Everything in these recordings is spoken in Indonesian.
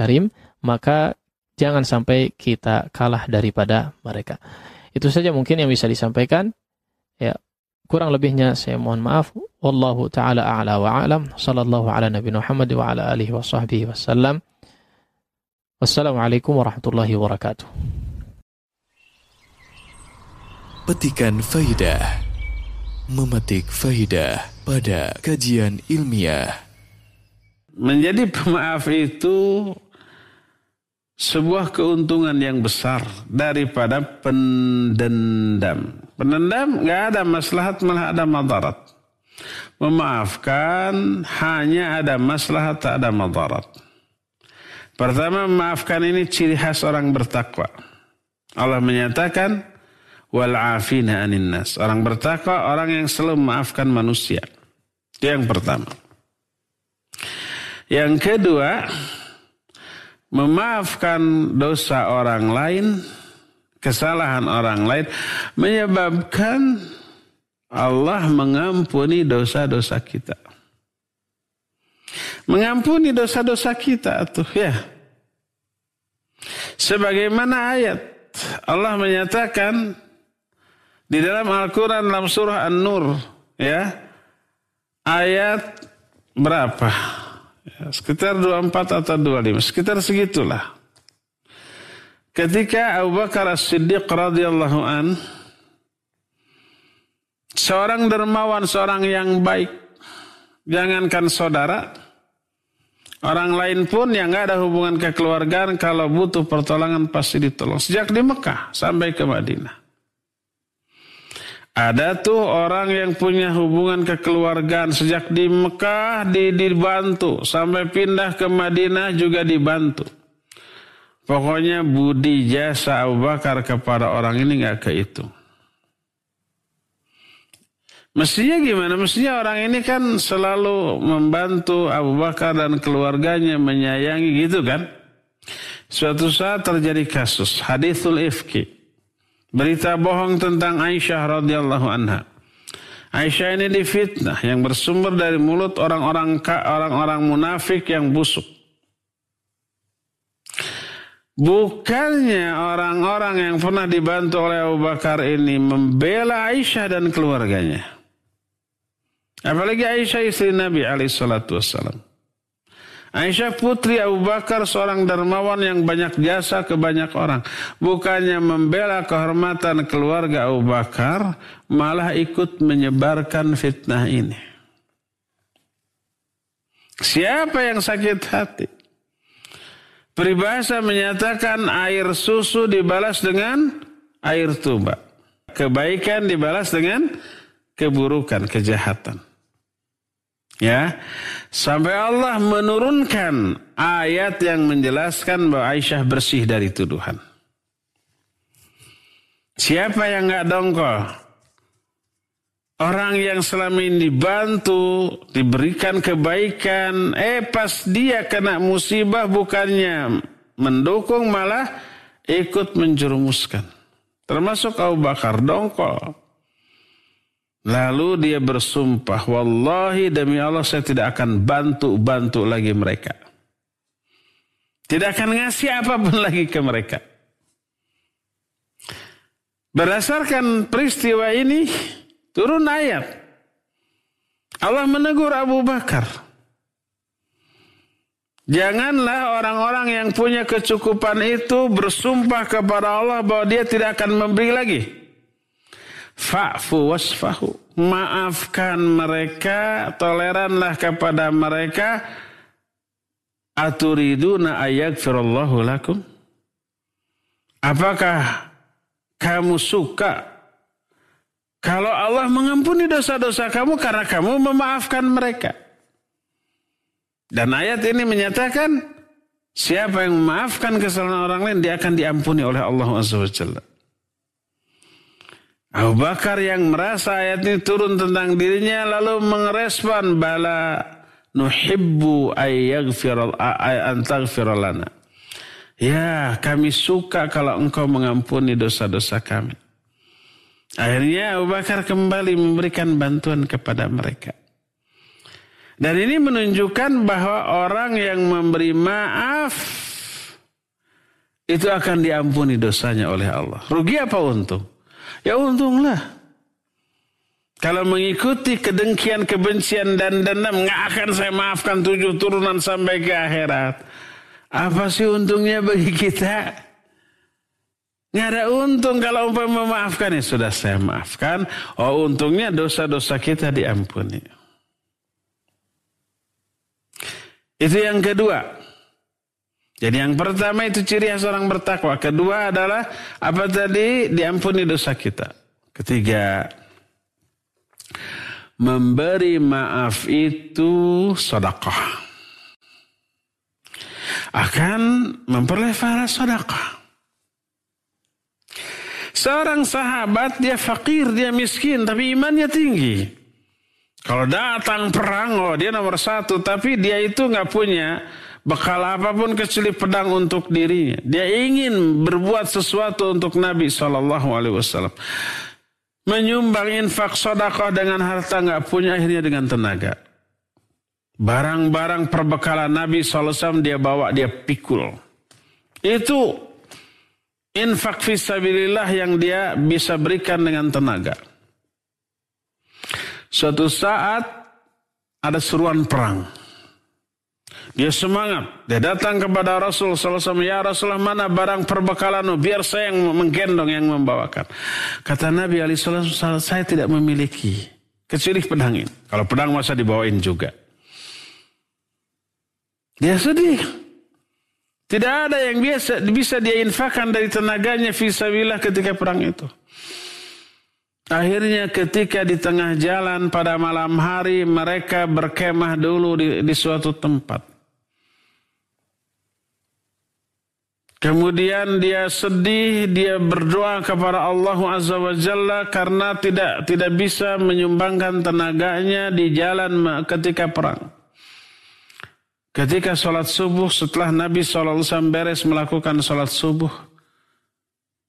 Karim, maka jangan sampai kita kalah daripada mereka. Itu saja mungkin yang bisa disampaikan. Ya, kurang lebihnya saya mohon maaf. Wallahu taala a'la wa a'lam. Sallallahu ala nabi Muhammad wa ala alihi wa sahbihi wasallam. Wassalamualaikum warahmatullahi wabarakatuh. Petikan faidah. Memetik faidah pada kajian ilmiah. Menjadi pemaaf itu sebuah keuntungan yang besar daripada pendendam. Pendendam nggak ada maslahat malah ada madarat. Memaafkan hanya ada maslahat tak ada madarat. Pertama memaafkan ini ciri khas orang bertakwa. Allah menyatakan wal afina anin nas. Orang bertakwa orang yang selalu memaafkan manusia. Itu yang pertama. Yang kedua, memaafkan dosa orang lain, kesalahan orang lain menyebabkan Allah mengampuni dosa-dosa kita. Mengampuni dosa-dosa kita tuh ya. Sebagaimana ayat Allah menyatakan di dalam Al-Quran dalam surah An-Nur ya ayat berapa sekitar 24 atau 25 sekitar segitulah ketika Abu Bakar As-Siddiq radhiyallahu an seorang dermawan seorang yang baik jangankan saudara Orang lain pun yang nggak ada hubungan kekeluargaan kalau butuh pertolongan pasti ditolong. Sejak di Mekah sampai ke Madinah. Ada tuh orang yang punya hubungan kekeluargaan sejak di Mekah di, dibantu sampai pindah ke Madinah juga dibantu. Pokoknya budi jasa Abu Bakar kepada orang ini nggak kehitung. Mestinya gimana? Mestinya orang ini kan selalu membantu Abu Bakar dan keluarganya menyayangi gitu kan? Suatu saat terjadi kasus hadithul ifki. Berita bohong tentang Aisyah radhiyallahu anha. Aisyah ini difitnah yang bersumber dari mulut orang-orang orang-orang munafik yang busuk. Bukannya orang-orang yang pernah dibantu oleh Abu Bakar ini membela Aisyah dan keluarganya. Apalagi Aisyah istri Nabi alaihissalatu wassalam. Aisyah putri Abu Bakar seorang dermawan yang banyak jasa ke banyak orang. Bukannya membela kehormatan keluarga Abu Bakar, malah ikut menyebarkan fitnah ini. Siapa yang sakit hati? Peribahasa menyatakan air susu dibalas dengan air tuba. Kebaikan dibalas dengan keburukan, kejahatan. Ya, sampai Allah menurunkan ayat yang menjelaskan bahwa Aisyah bersih dari tuduhan. Siapa yang nggak dongkol? Orang yang selama ini dibantu, diberikan kebaikan, eh pas dia kena musibah bukannya mendukung malah ikut menjerumuskan. Termasuk Abu Bakar dongkol. Lalu dia bersumpah, Wallahi demi Allah saya tidak akan bantu-bantu lagi mereka. Tidak akan ngasih apa pun lagi ke mereka. Berdasarkan peristiwa ini, turun ayat. Allah menegur Abu Bakar. Janganlah orang-orang yang punya kecukupan itu bersumpah kepada Allah bahwa dia tidak akan memberi lagi. Fa'fu wasfahu. Maafkan mereka, toleranlah kepada mereka. Aturiduna ayagfirullahu lakum. Apakah kamu suka kalau Allah mengampuni dosa-dosa kamu karena kamu memaafkan mereka? Dan ayat ini menyatakan siapa yang memaafkan kesalahan orang lain dia akan diampuni oleh Allah SWT. Abu Bakar yang merasa ayat ini turun tentang dirinya lalu mengerespon bala nuhibbu antaghfiralana. Ya, kami suka kalau engkau mengampuni dosa-dosa kami. Akhirnya Abu Bakar kembali memberikan bantuan kepada mereka. Dan ini menunjukkan bahwa orang yang memberi maaf itu akan diampuni dosanya oleh Allah. Rugi apa untung? Ya untunglah. Kalau mengikuti kedengkian, kebencian, dan dendam, nggak akan saya maafkan tujuh turunan sampai ke akhirat. Apa sih untungnya bagi kita? Nggak ada untung kalau umpama memaafkan. Ya sudah saya maafkan. Oh untungnya dosa-dosa kita diampuni. Itu yang kedua. Jadi yang pertama itu ciri khas orang bertakwa. Kedua adalah apa tadi? Diampuni dosa kita. Ketiga, memberi maaf itu sedekah. Akan memperoleh sedekah. Seorang sahabat dia fakir, dia miskin, tapi imannya tinggi. Kalau datang perang, oh dia nomor satu, tapi dia itu nggak punya bekal apa pun kecuali pedang untuk dirinya. Dia ingin berbuat sesuatu untuk Nabi Shallallahu Alaihi Wasallam menyumbang infak sodakoh dengan harta nggak punya akhirnya dengan tenaga. Barang-barang perbekalan Nabi SAW dia bawa, dia pikul. Itu infak fisabilillah yang dia bisa berikan dengan tenaga. Suatu saat ada seruan perang. Dia semangat. Dia datang kepada Rasul SAW. Ya Rasulullah mana barang perbekalanmu. Biar saya yang menggendong yang membawakan. Kata Nabi SAW. Saya tidak memiliki. Kecuali pedang ini. Kalau pedang masa dibawain juga. Dia sedih. Tidak ada yang biasa bisa dia infakkan dari tenaganya fisabilillah ketika perang itu. Akhirnya ketika di tengah jalan pada malam hari mereka berkemah dulu di, di suatu tempat. Kemudian dia sedih, dia berdoa kepada Allah Azza wa Jalla karena tidak tidak bisa menyumbangkan tenaganya di jalan ketika perang. Ketika sholat subuh setelah Nabi SAW beres melakukan sholat subuh.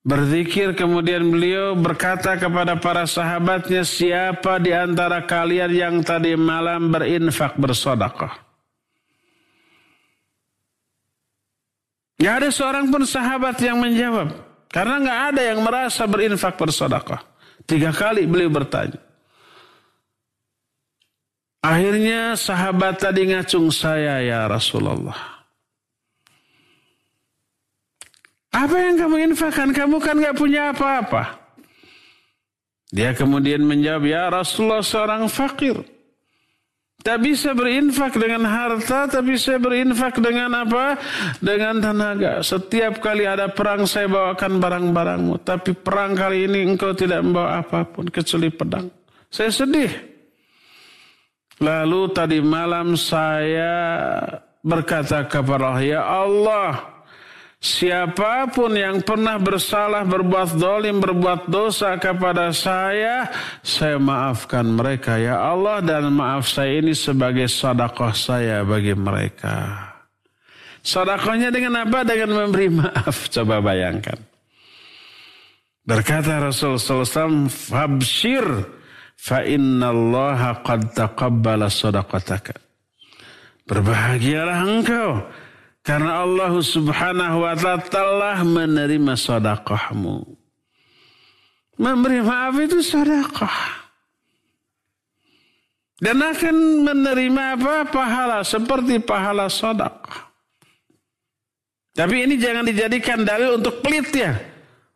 Berzikir kemudian beliau berkata kepada para sahabatnya siapa di antara kalian yang tadi malam berinfak bersodakah. Gak ada seorang pun sahabat yang menjawab. Karena gak ada yang merasa berinfak bersedekah. Tiga kali beliau bertanya. Akhirnya sahabat tadi ngacung saya ya Rasulullah. Apa yang kamu infakkan? Kamu kan gak punya apa-apa. Dia kemudian menjawab, ya Rasulullah seorang fakir. Tak bisa berinfak dengan harta, tapi saya berinfak dengan apa? Dengan tenaga. Setiap kali ada perang saya bawakan barang-barangmu. Tapi perang kali ini engkau tidak membawa apa pun kecuali pedang. Saya sedih. Lalu tadi malam saya berkata kepada Allah, Ya Allah, Siapa pun yang pernah bersalah, berbuat dolim, berbuat dosa kepada saya, saya maafkan mereka ya Allah dan maaf saya ini sebagai sadaqah saya bagi mereka. Sadaqahnya dengan apa? Dengan memberi maaf. Coba bayangkan. Berkata Rasul SAW, Fabshir fa inna Allah qad taqabbala sadaqataka. Berbahagialah engkau karena Allah subhanahu wa ta'ala telah menerima sadaqahmu. Memberi maaf itu sadaqah. Dan akan menerima apa? Pahala. Seperti pahala sadaqah. Tapi ini jangan dijadikan dalil untuk pelit ya.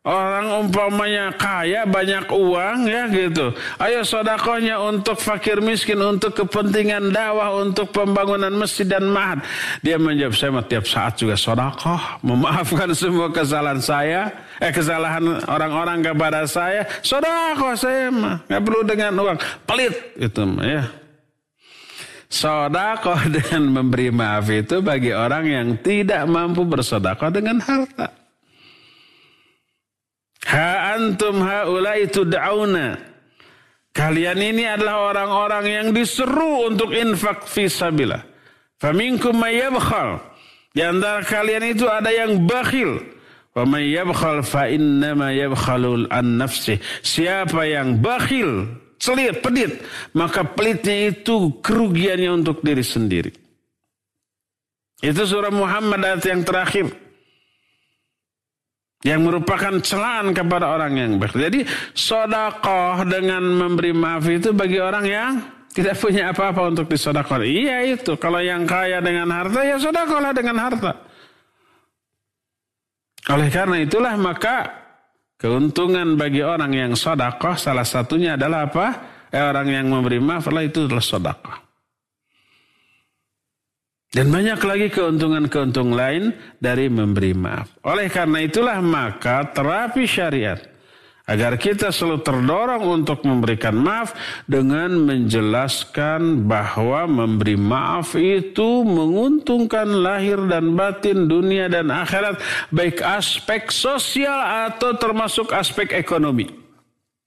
Orang umpamanya kaya banyak uang ya gitu. Ayo sodakohnya untuk fakir miskin, untuk kepentingan dakwah, untuk pembangunan masjid dan mahat. Dia menjawab saya tiap saat juga sodakoh. Memaafkan semua kesalahan saya. Eh kesalahan orang-orang kepada saya. Sodakoh saya mah. Gak perlu dengan uang. Pelit itu ya. Sodakoh dan memberi maaf itu bagi orang yang tidak mampu bersodakoh dengan harta. Ha antum haulai tud'auna. Kalian ini adalah orang-orang yang diseru untuk infak fisabilillah. Faminkum mayyabkhal. Di antara kalian itu ada yang bakhil. Wa may fa innama yabkhalul an nafsih. Siapa yang bakhil, celit, pedit, maka pelitnya itu kerugiannya untuk diri sendiri. Itu surah Muhammad ayat yang terakhir. Yang merupakan celaan kepada orang yang baik. Jadi sodakoh dengan memberi maaf itu bagi orang yang tidak punya apa-apa untuk disodakoh. Iya itu. Kalau yang kaya dengan harta ya sodakohlah dengan harta. Oleh karena itulah maka keuntungan bagi orang yang sodakoh salah satunya adalah apa? Eh, orang yang memberi maaf lah itu adalah sodakoh. Dan banyak lagi keuntungan-keuntungan lain dari memberi maaf. Oleh karena itulah maka terapi syariat agar kita selalu terdorong untuk memberikan maaf dengan menjelaskan bahwa memberi maaf itu menguntungkan lahir dan batin dunia dan akhirat baik aspek sosial atau termasuk aspek ekonomi.